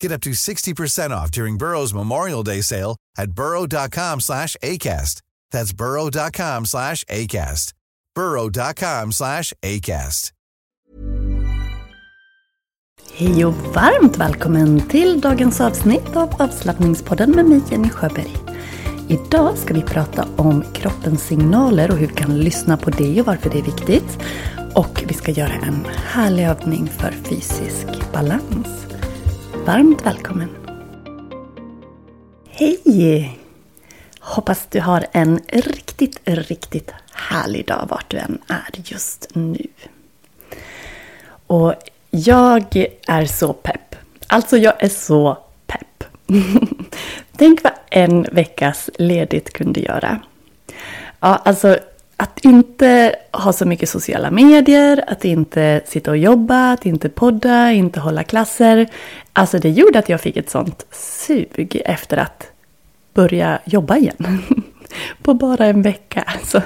Get up to 60% off during Burrow's Memorial Day sale at burrow.com slash ACAST. That's burrow.com slash ACAST. burrow.com slash ACAST. Hej och varmt välkommen till dagens avsnitt av avslappningspodden med mig Jenny Sjöberg. Idag ska vi prata om kroppens signaler och hur vi kan lyssna på det och varför det är viktigt. Och vi ska göra en härlig övning för fysisk balans. Varmt välkommen! Hej! Hoppas du har en riktigt, riktigt härlig dag vart du än är just nu. Och jag är så pepp. Alltså jag är så pepp. Tänk vad en veckas ledigt kunde göra. Ja, alltså att inte ha så mycket sociala medier, att inte sitta och jobba, att inte podda, inte hålla klasser. Alltså det gjorde att jag fick ett sånt sug efter att börja jobba igen. På bara en vecka. Alltså.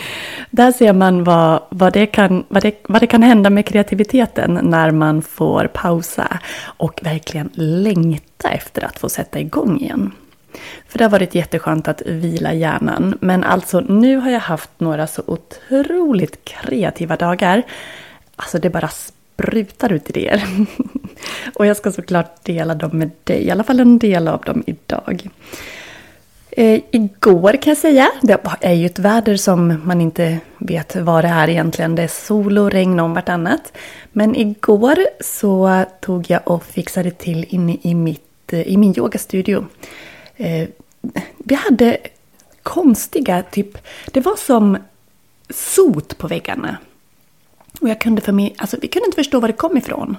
Där ser man vad, vad, det kan, vad, det, vad det kan hända med kreativiteten när man får pausa och verkligen längta efter att få sätta igång igen. För det har varit jätteskönt att vila hjärnan. Men alltså nu har jag haft några så otroligt kreativa dagar. Alltså det bara sprutar ut idéer. Och jag ska såklart dela dem med dig, i alla fall en del av dem idag. Eh, igår kan jag säga, det är ju ett väder som man inte vet vad det är egentligen. Det är sol och regn om vartannat. Men igår så tog jag och fixade till inne i, mitt, eh, i min yogastudio. Eh, vi hade konstiga, typ, det var som sot på väggarna. Och jag kunde för mig, alltså vi kunde inte förstå var det kom ifrån.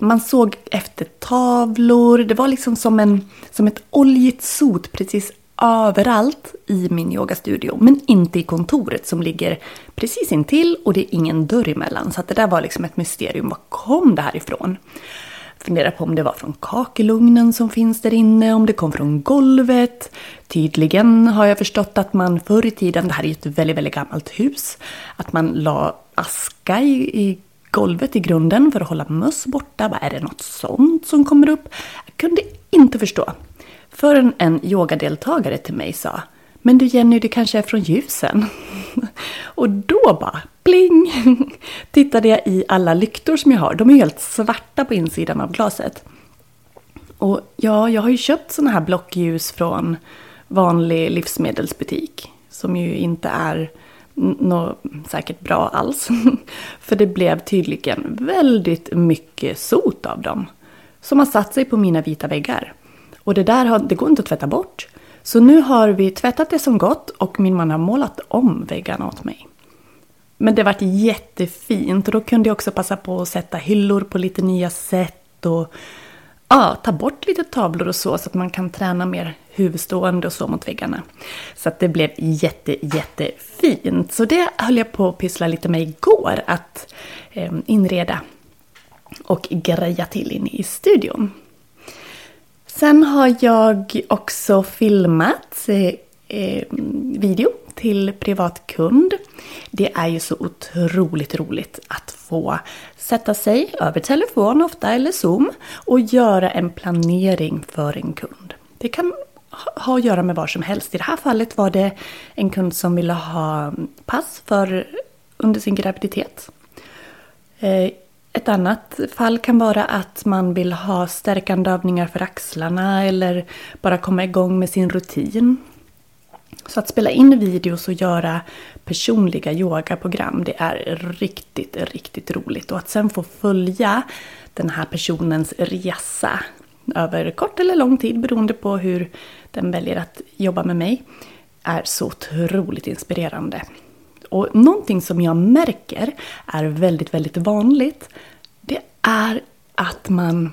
Man såg efter tavlor, det var liksom som, en, som ett oljigt sot precis överallt i min yogastudio. Men inte i kontoret som ligger precis intill och det är ingen dörr emellan. Så att det där var liksom ett mysterium. Var kom det här ifrån? Funderar på om det var från kakelugnen som finns där inne, om det kom från golvet. Tydligen har jag förstått att man förr i tiden, det här är ju ett väldigt, väldigt gammalt hus, att man la aska i, i golvet i grunden för att hålla möss borta. Vad är det något sånt som kommer upp? Jag kunde inte förstå. Förrän en yogadeltagare till mig sa Men du Jenny, det kanske är från ljusen? Och då bara pling! Tittade jag i alla lyktor som jag har. De är helt svarta på insidan av glaset. Och ja, jag har ju köpt sådana här blockljus från vanlig livsmedelsbutik. Som ju inte är något säkert bra alls. För det blev tydligen väldigt mycket sot av dem. Som har satt sig på mina vita väggar. Och det där har, det går inte att tvätta bort. Så nu har vi tvättat det som gott och min man har målat om väggarna åt mig. Men det vart jättefint och då kunde jag också passa på att sätta hyllor på lite nya sätt och ja, ta bort lite tavlor och så så att man kan träna mer huvudstående och så mot väggarna. Så att det blev jätte, jättefint. Så det höll jag på att pyssla lite med igår, att eh, inreda och greja till inne i studion. Sen har jag också filmat eh, eh, video till privat kund. Det är ju så otroligt roligt att få sätta sig över telefon ofta eller Zoom och göra en planering för en kund. Det kan ha att göra med vad som helst. I det här fallet var det en kund som ville ha pass för under sin graviditet. Eh, ett annat fall kan vara att man vill ha stärkande övningar för axlarna eller bara komma igång med sin rutin. Så att spela in videos och göra personliga yogaprogram, det är riktigt, riktigt roligt. Och att sen få följa den här personens resa över kort eller lång tid beroende på hur den väljer att jobba med mig är så otroligt inspirerande. Och någonting som jag märker är väldigt, väldigt vanligt det är att man...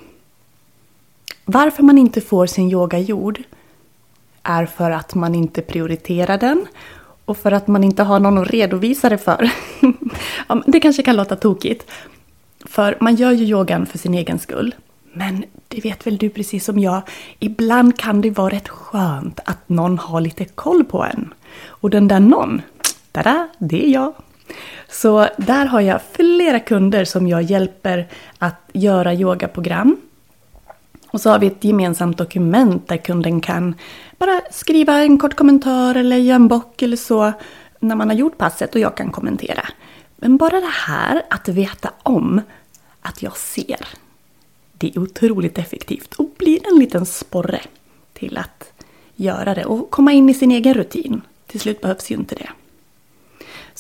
Varför man inte får sin yoga gjord är för att man inte prioriterar den och för att man inte har någon att redovisa det för. det kanske kan låta tokigt. För man gör ju yogan för sin egen skull. Men det vet väl du precis som jag, ibland kan det vara rätt skönt att någon har lite koll på en. Och den där någon, tada, det är jag. Så där har jag flera kunder som jag hjälper att göra yogaprogram. Och så har vi ett gemensamt dokument där kunden kan bara skriva en kort kommentar eller göra en bock eller så när man har gjort passet och jag kan kommentera. Men bara det här att veta om att jag ser. Det är otroligt effektivt och blir en liten sporre till att göra det och komma in i sin egen rutin. Till slut behövs ju inte det.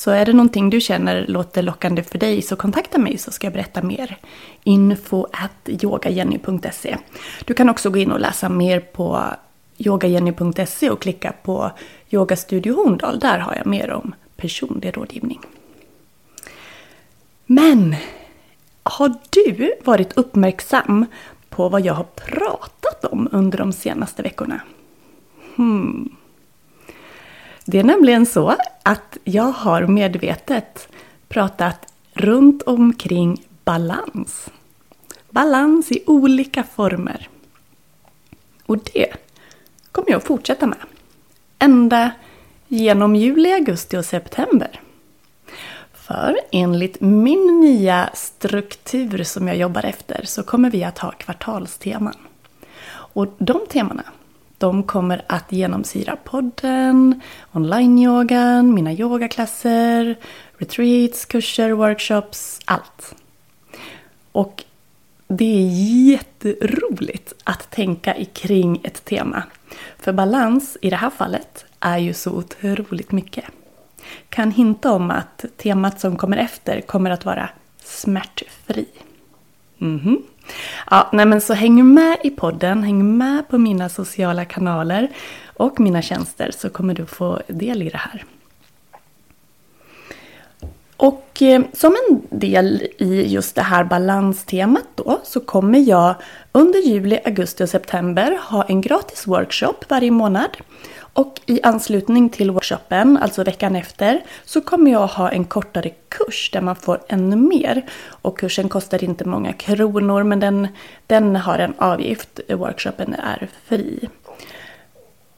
Så är det någonting du känner låter lockande för dig så kontakta mig så ska jag berätta mer. Info at yogajenny.se Du kan också gå in och läsa mer på yogajenny.se och klicka på Yogastudio Horndal. Där har jag mer om personlig rådgivning. Men har du varit uppmärksam på vad jag har pratat om under de senaste veckorna? Hmm. Det är nämligen så att jag har medvetet pratat runt omkring balans. Balans i olika former. Och det kommer jag att fortsätta med. Ända genom juli, augusti och september. För enligt min nya struktur som jag jobbar efter så kommer vi att ha kvartalsteman. Och de temana de kommer att genomsyra podden, online-yogan, mina yogaklasser, retreats, kurser, workshops, allt. Och det är jätteroligt att tänka kring ett tema. För balans i det här fallet är ju så otroligt mycket. Kan hinta om att temat som kommer efter kommer att vara smärtfri. Mm -hmm. Ja, nej men så häng med i podden, häng med på mina sociala kanaler och mina tjänster så kommer du få del i det här. Och eh, som en del i just det här balanstemat då så kommer jag under juli, augusti och september ha en gratis workshop varje månad och i anslutning till workshopen, alltså veckan efter, så kommer jag ha en kortare kurs där man får ännu mer. Och kursen kostar inte många kronor men den, den har en avgift. Workshopen är fri.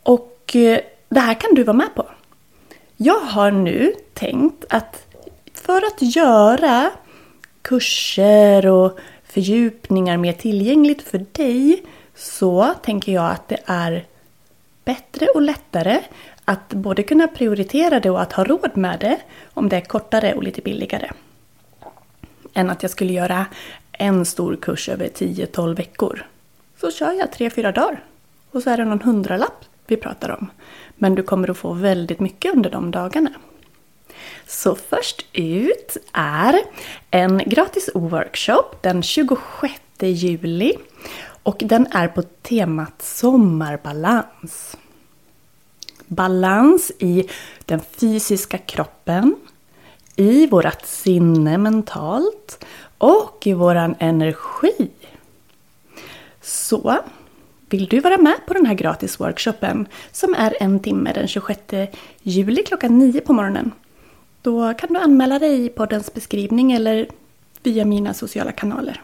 Och eh, det här kan du vara med på. Jag har nu tänkt att för att göra kurser och fördjupningar mer tillgängligt för dig så tänker jag att det är bättre och lättare att både kunna prioritera det och att ha råd med det om det är kortare och lite billigare. Än att jag skulle göra en stor kurs över 10-12 veckor. Så kör jag 3-4 dagar. Och så är det någon hundralapp vi pratar om. Men du kommer att få väldigt mycket under de dagarna. Så först ut är en gratis workshop den 26 juli och den är på temat sommarbalans. Balans i den fysiska kroppen, i vårt sinne mentalt och i våran energi. Så vill du vara med på den här gratis workshopen som är en timme den 26 juli klockan 9 på morgonen. Då kan du anmäla dig i poddens beskrivning eller via mina sociala kanaler.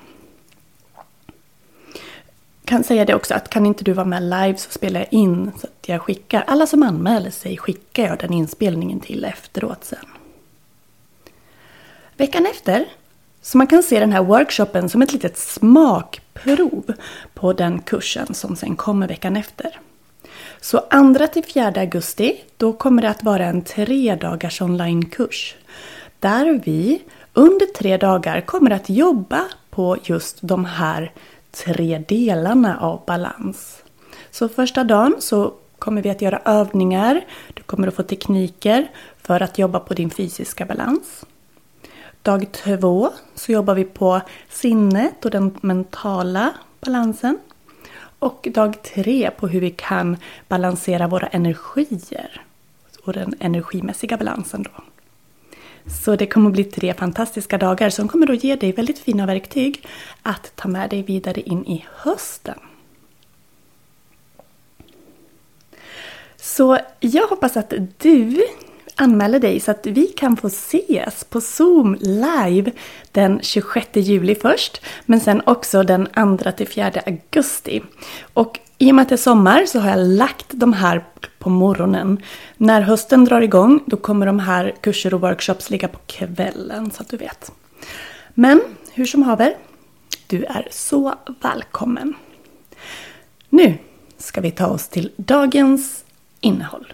Jag kan säga det också att kan inte du vara med live så spelar jag in så att jag skickar. Alla som anmäler sig skickar jag den inspelningen till efteråt sen. Veckan efter, så man kan se den här workshopen som ett litet smakprov på den kursen som sen kommer veckan efter. Så 2 till 4 augusti, då kommer det att vara en tre dagars onlinekurs. Där vi under tre dagar kommer att jobba på just de här tre delarna av balans. Så första dagen så kommer vi att göra övningar. Du kommer att få tekniker för att jobba på din fysiska balans. Dag två så jobbar vi på sinnet och den mentala balansen. Och dag tre på hur vi kan balansera våra energier och den energimässiga balansen då. Så det kommer att bli tre fantastiska dagar som kommer att ge dig väldigt fina verktyg att ta med dig vidare in i hösten. Så jag hoppas att du anmäla dig så att vi kan få ses på Zoom live den 26 juli först, men sen också den 2 till 4 augusti. Och i och med att det är sommar så har jag lagt de här på morgonen. När hösten drar igång då kommer de här kurser och workshops ligga på kvällen så att du vet. Men hur som haver, du är så välkommen. Nu ska vi ta oss till dagens innehåll.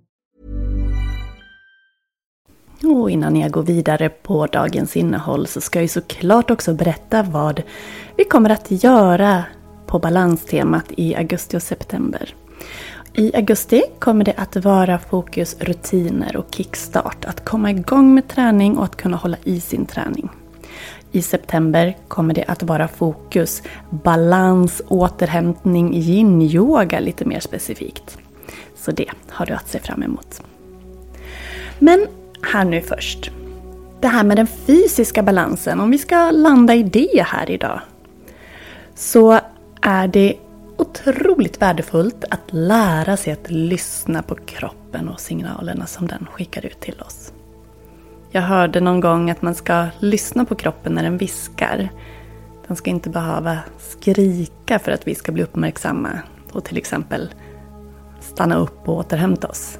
Och innan jag går vidare på dagens innehåll så ska jag såklart också berätta vad vi kommer att göra på balanstemat i augusti och september. I augusti kommer det att vara fokus rutiner och kickstart. Att komma igång med träning och att kunna hålla i sin träning. I september kommer det att vara fokus balans, återhämtning, yin-yoga lite mer specifikt. Så det har du att se fram emot. Men här nu först. Det här med den fysiska balansen, om vi ska landa i det här idag. Så är det otroligt värdefullt att lära sig att lyssna på kroppen och signalerna som den skickar ut till oss. Jag hörde någon gång att man ska lyssna på kroppen när den viskar. Den ska inte behöva skrika för att vi ska bli uppmärksamma och till exempel stanna upp och återhämta oss.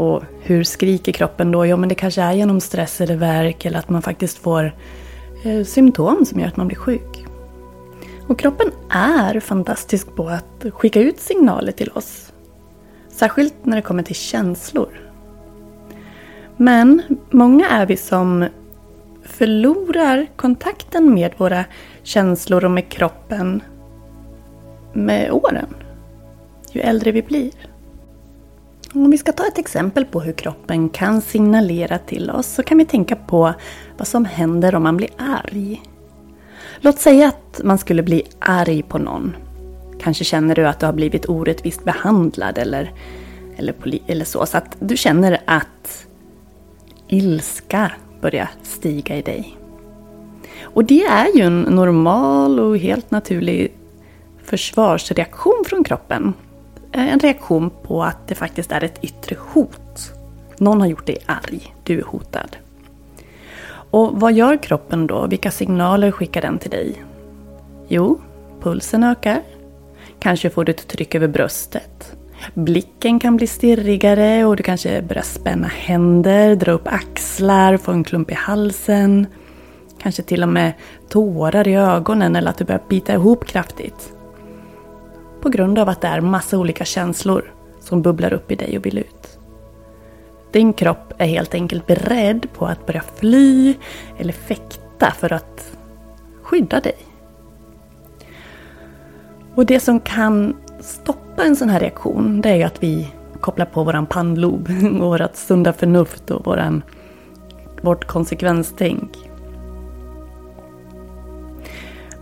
Och hur skriker kroppen då? Ja, men det kanske är genom stress eller värk eller att man faktiskt får eh, symptom som gör att man blir sjuk. Och kroppen är fantastisk på att skicka ut signaler till oss. Särskilt när det kommer till känslor. Men många är vi som förlorar kontakten med våra känslor och med kroppen med åren. Ju äldre vi blir. Om vi ska ta ett exempel på hur kroppen kan signalera till oss så kan vi tänka på vad som händer om man blir arg. Låt säga att man skulle bli arg på någon. Kanske känner du att du har blivit orättvist behandlad eller, eller, eller så. Så att du känner att ilska börjar stiga i dig. Och det är ju en normal och helt naturlig försvarsreaktion från kroppen. Eh, en reaktion på att det faktiskt är ett yttre hot. Någon har gjort dig arg, du är hotad. Och vad gör kroppen då? Vilka signaler skickar den till dig? Jo, pulsen ökar. Kanske får du ett tryck över bröstet. Blicken kan bli stirrigare och du kanske börjar spänna händer, dra upp axlar, få en klump i halsen. Kanske till och med tårar i ögonen eller att du börjar bita ihop kraftigt. På grund av att det är massa olika känslor som bubblar upp i dig och vill ut. Din kropp är helt enkelt beredd på att börja fly eller fäkta för att skydda dig. Och det som kan stoppa en sån här reaktion, det är ju att vi kopplar på våran pannlob, vårat sunda förnuft och våran, vårt konsekvenstänk.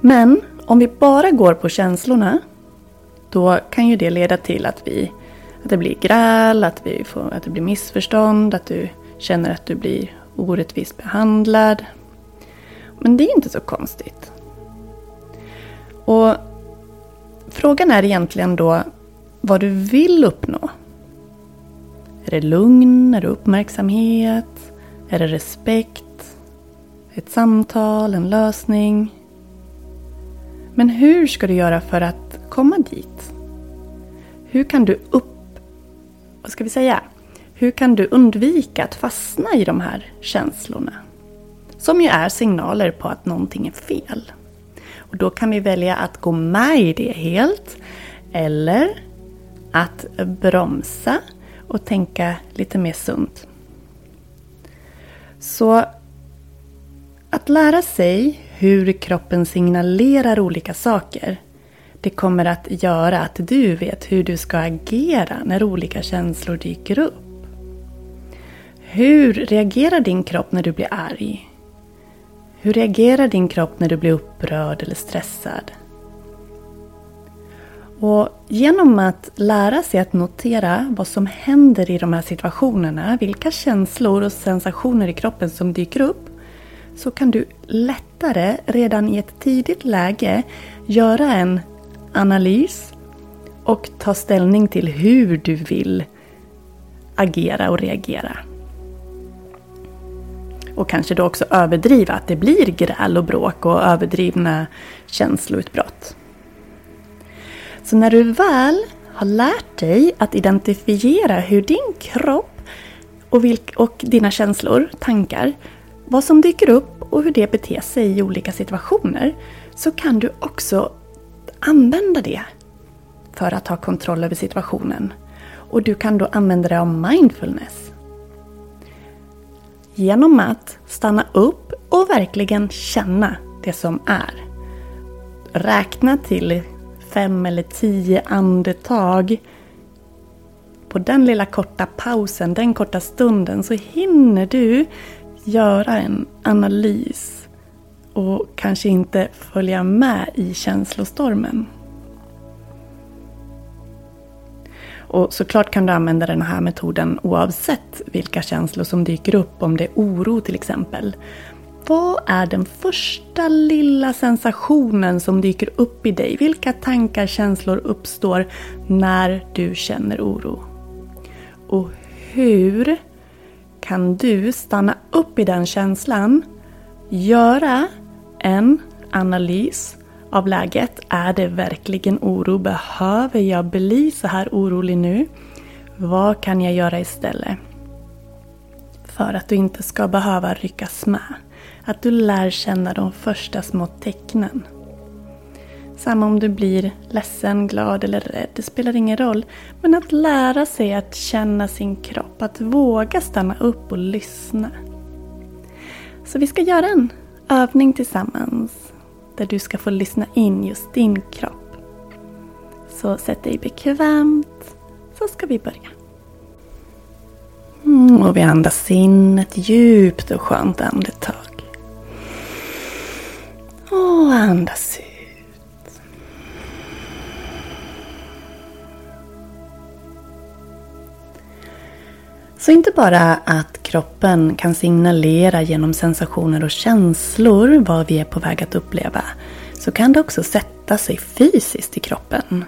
Men om vi bara går på känslorna, då kan ju det leda till att, vi, att det blir gräl, att, vi får, att det blir missförstånd, att du känner att du blir orättvist behandlad. Men det är inte så konstigt. Och Frågan är egentligen då vad du vill uppnå. Är det lugn? Är det uppmärksamhet? Är det respekt? Ett samtal? En lösning? Men hur ska du göra för att komma dit? Hur kan du upp... Vad ska vi säga? Hur kan du undvika att fastna i de här känslorna? Som ju är signaler på att någonting är fel. Och då kan vi välja att gå med i det helt eller att bromsa och tänka lite mer sunt. Så att lära sig hur kroppen signalerar olika saker det kommer att göra att du vet hur du ska agera när olika känslor dyker upp. Hur reagerar din kropp när du blir arg? Hur reagerar din kropp när du blir upprörd eller stressad? Och genom att lära sig att notera vad som händer i de här situationerna, vilka känslor och sensationer i kroppen som dyker upp, så kan du lättare redan i ett tidigt läge göra en analys och ta ställning till hur du vill agera och reagera. Och kanske då också överdriva att det blir gräl och bråk och överdrivna känsloutbrott. Så när du väl har lärt dig att identifiera hur din kropp och, vilk, och dina känslor, tankar, vad som dyker upp och hur det beter sig i olika situationer så kan du också använda det för att ha kontroll över situationen. Och du kan då använda dig av mindfulness genom att stanna upp och verkligen känna det som är. Räkna till fem eller tio andetag. På den lilla korta pausen, den korta stunden, så hinner du göra en analys och kanske inte följa med i känslostormen. Och såklart kan du använda den här metoden oavsett vilka känslor som dyker upp, om det är oro till exempel. Vad är den första lilla sensationen som dyker upp i dig? Vilka tankar, känslor uppstår när du känner oro? Och hur kan du stanna upp i den känslan, göra en analys av läget. Är det verkligen oro? Behöver jag bli så här orolig nu? Vad kan jag göra istället? För att du inte ska behöva ryckas med. Att du lär känna de första små tecknen. Samma om du blir ledsen, glad eller rädd, det spelar ingen roll. Men att lära sig att känna sin kropp, att våga stanna upp och lyssna. Så vi ska göra en övning tillsammans där du ska få lyssna in just din kropp. Så sätt dig bekvämt så ska vi börja. Mm, och vi andas in ett djupt och skönt andetag. Och andas ut. Så inte bara att kroppen kan signalera genom sensationer och känslor vad vi är på väg att uppleva. Så kan det också sätta sig fysiskt i kroppen.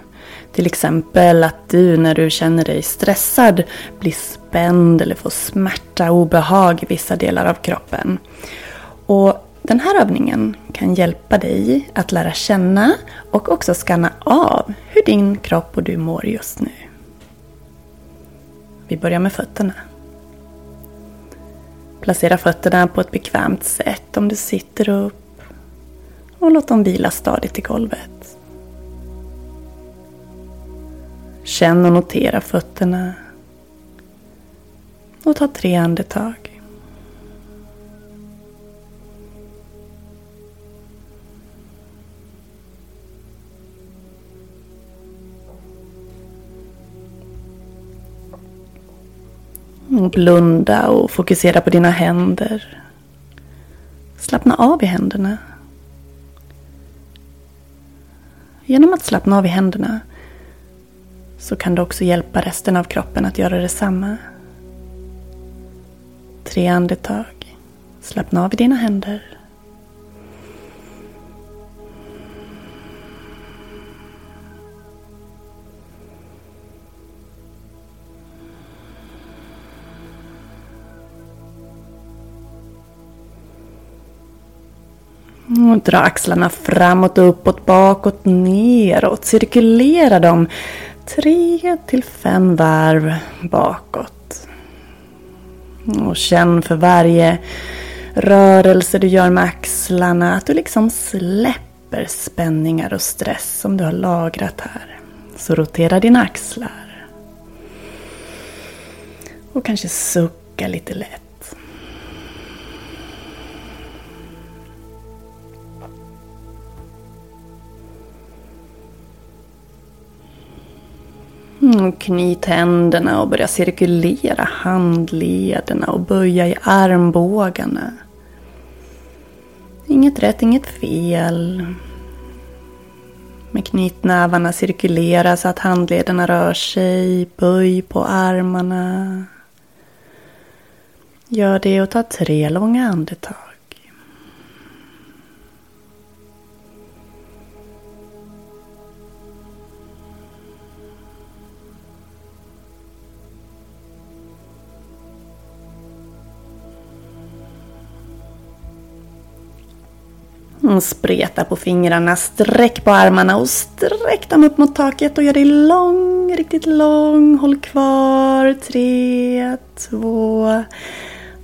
Till exempel att du när du känner dig stressad blir spänd eller får smärta och obehag i vissa delar av kroppen. Och den här övningen kan hjälpa dig att lära känna och också skanna av hur din kropp och du mår just nu. Vi börjar med fötterna. Placera fötterna på ett bekvämt sätt om du sitter upp och låt dem vila stadigt i golvet. Känn och notera fötterna och ta tre andetag. Blunda och fokusera på dina händer. Slappna av i händerna. Genom att slappna av i händerna så kan du också hjälpa resten av kroppen att göra detsamma. Tre andetag. Slappna av i dina händer. Och dra axlarna framåt, uppåt, bakåt, neråt. Cirkulera dem tre till fem varv bakåt. Och känn för varje rörelse du gör med axlarna att du liksom släpper spänningar och stress som du har lagrat här. Så rotera dina axlar. Och kanske sucka lite lätt. Mm, knyt händerna och börja cirkulera handlederna och böja i armbågarna. Inget rätt, inget fel. Med knytnävarna cirkulera så att handlederna rör sig. Böj på armarna. Gör det och ta tre långa andetag. Spreta på fingrarna, sträck på armarna och sträck dem upp mot taket och gör dig lång, riktigt lång. Håll kvar. Tre, två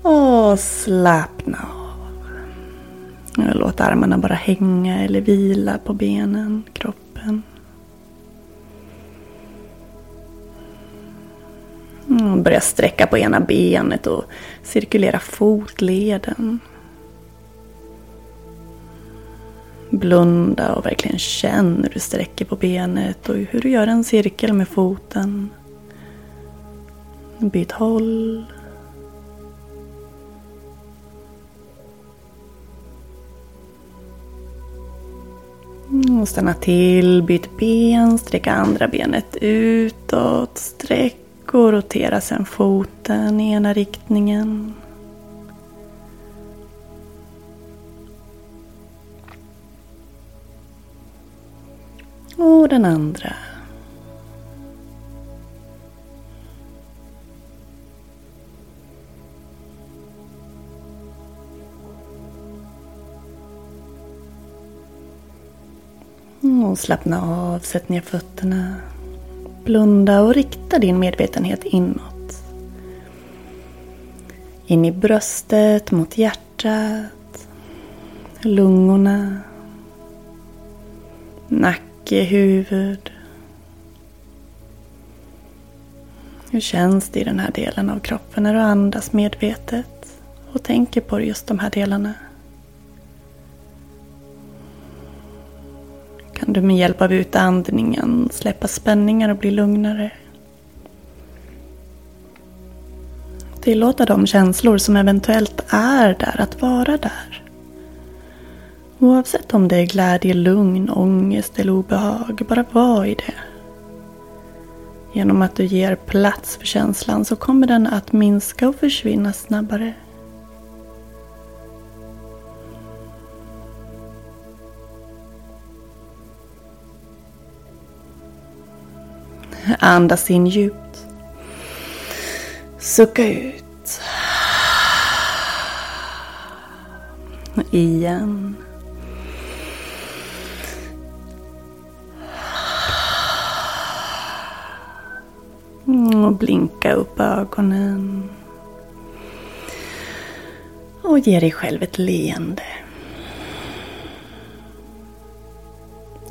och slappna av. Låt armarna bara hänga eller vila på benen, kroppen. Börja sträcka på ena benet och cirkulera fotleden. Blunda och verkligen känn hur du sträcker på benet och hur du gör en cirkel med foten. Byt håll. Och stanna till, byt ben, sträcka andra benet utåt, sträck och rotera sen foten i ena riktningen. Och den andra. Och slappna av, sätt ner fötterna. Blunda och rikta din medvetenhet inåt. In i bröstet, mot hjärtat, lungorna, nacken nacke, huvud. Hur känns det i den här delen av kroppen när du andas medvetet och tänker på just de här delarna? Kan du med hjälp av utandningen släppa spänningar och bli lugnare? Tillåta de känslor som eventuellt är där att vara där. Oavsett om det är glädje, lugn, ångest eller obehag, bara var i det. Genom att du ger plats för känslan så kommer den att minska och försvinna snabbare. Andas in djupt. Sucka ut. Igen. Och blinka upp ögonen. Och ge dig själv ett leende.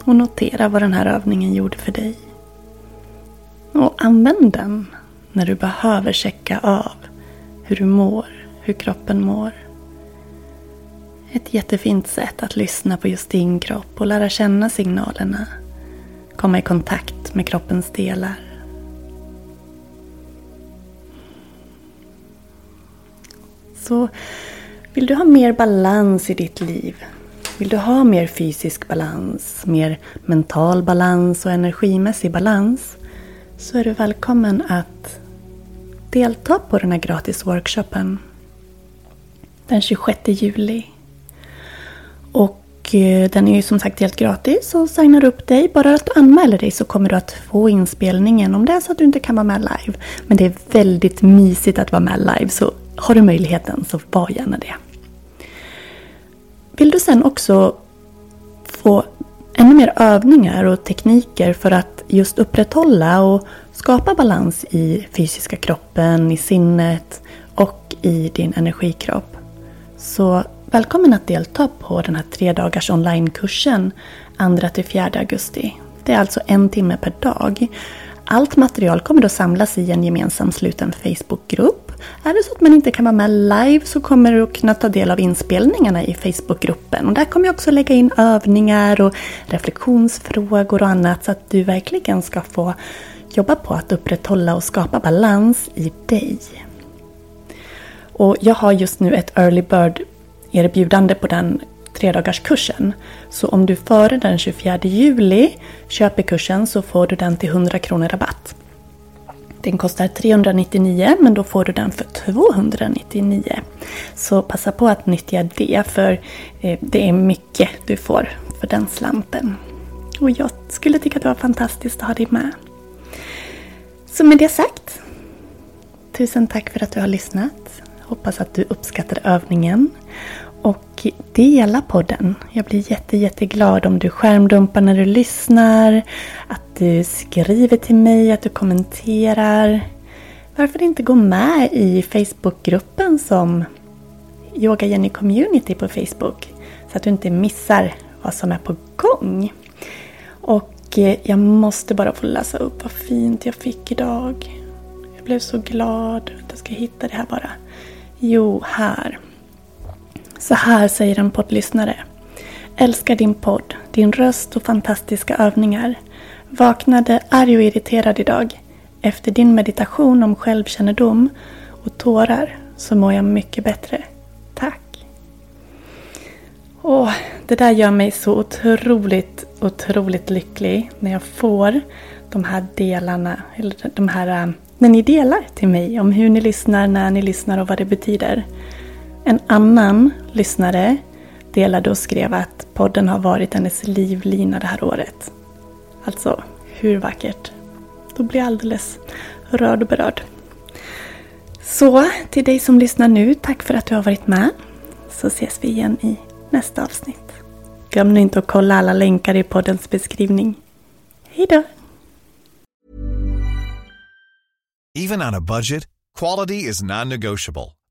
Och notera vad den här övningen gjorde för dig. Och använd den när du behöver checka av hur du mår, hur kroppen mår. Ett jättefint sätt att lyssna på just din kropp och lära känna signalerna. Komma i kontakt med kroppens delar. Så vill du ha mer balans i ditt liv? Vill du ha mer fysisk balans, mer mental balans och energimässig balans? Så är du välkommen att delta på den här gratisworkshopen den 26 juli. Och eh, den är ju som sagt helt gratis och signar upp dig. Bara att du anmäler dig så kommer du att få inspelningen om det är så att du inte kan vara med live. Men det är väldigt mysigt att vara med live så har du möjligheten så var gärna det. Vill du sen också få ännu mer övningar och tekniker för att just upprätthålla och skapa balans i fysiska kroppen, i sinnet och i din energikropp. Så välkommen att delta på den här tre dagars onlinekursen 2-4 augusti. Det är alltså en timme per dag. Allt material kommer då samlas i en gemensam sluten Facebookgrupp är det så att man inte kan vara med live så kommer du att kunna ta del av inspelningarna i Facebookgruppen. Och där kommer jag också lägga in övningar och reflektionsfrågor och annat så att du verkligen ska få jobba på att upprätthålla och skapa balans i dig. Och jag har just nu ett early bird erbjudande på den tredagarskursen. Så om du före den 24 juli köper kursen så får du den till 100 kronor rabatt. Den kostar 399 men då får du den för 299. Så passa på att nyttja det för eh, det är mycket du får för den slanten. Och jag skulle tycka att det var fantastiskt att ha dig med. Så med det sagt. Tusen tack för att du har lyssnat. Hoppas att du uppskattade övningen. Och dela podden. Jag blir jätte, jätteglad om du skärmdumpar när du lyssnar. Att du skriver till mig, att du kommenterar. Varför inte gå med i Facebookgruppen som Yoga Jenny Community på Facebook. Så att du inte missar vad som är på gång. Och eh, jag måste bara få läsa upp vad fint jag fick idag. Jag blev så glad. Jag ska hitta det här bara. Jo, här. Så här säger en poddlyssnare. Älskar din podd, din röst och fantastiska övningar. Vaknade arg och irriterad idag. Efter din meditation om självkännedom och tårar så mår jag mycket bättre. Tack! Åh, det där gör mig så otroligt, otroligt lycklig när jag får de här delarna, eller de här, eh, när ni delar till mig om hur ni lyssnar, när ni lyssnar och vad det betyder. En annan lyssnare delade och skrev att podden har varit hennes livlina det här året. Alltså, hur vackert? Då blir jag alldeles rörd och berörd. Så till dig som lyssnar nu, tack för att du har varit med. Så ses vi igen i nästa avsnitt. Glöm nu inte att kolla alla länkar i poddens beskrivning. Hej då! Even on a budget, quality is non-negotiable.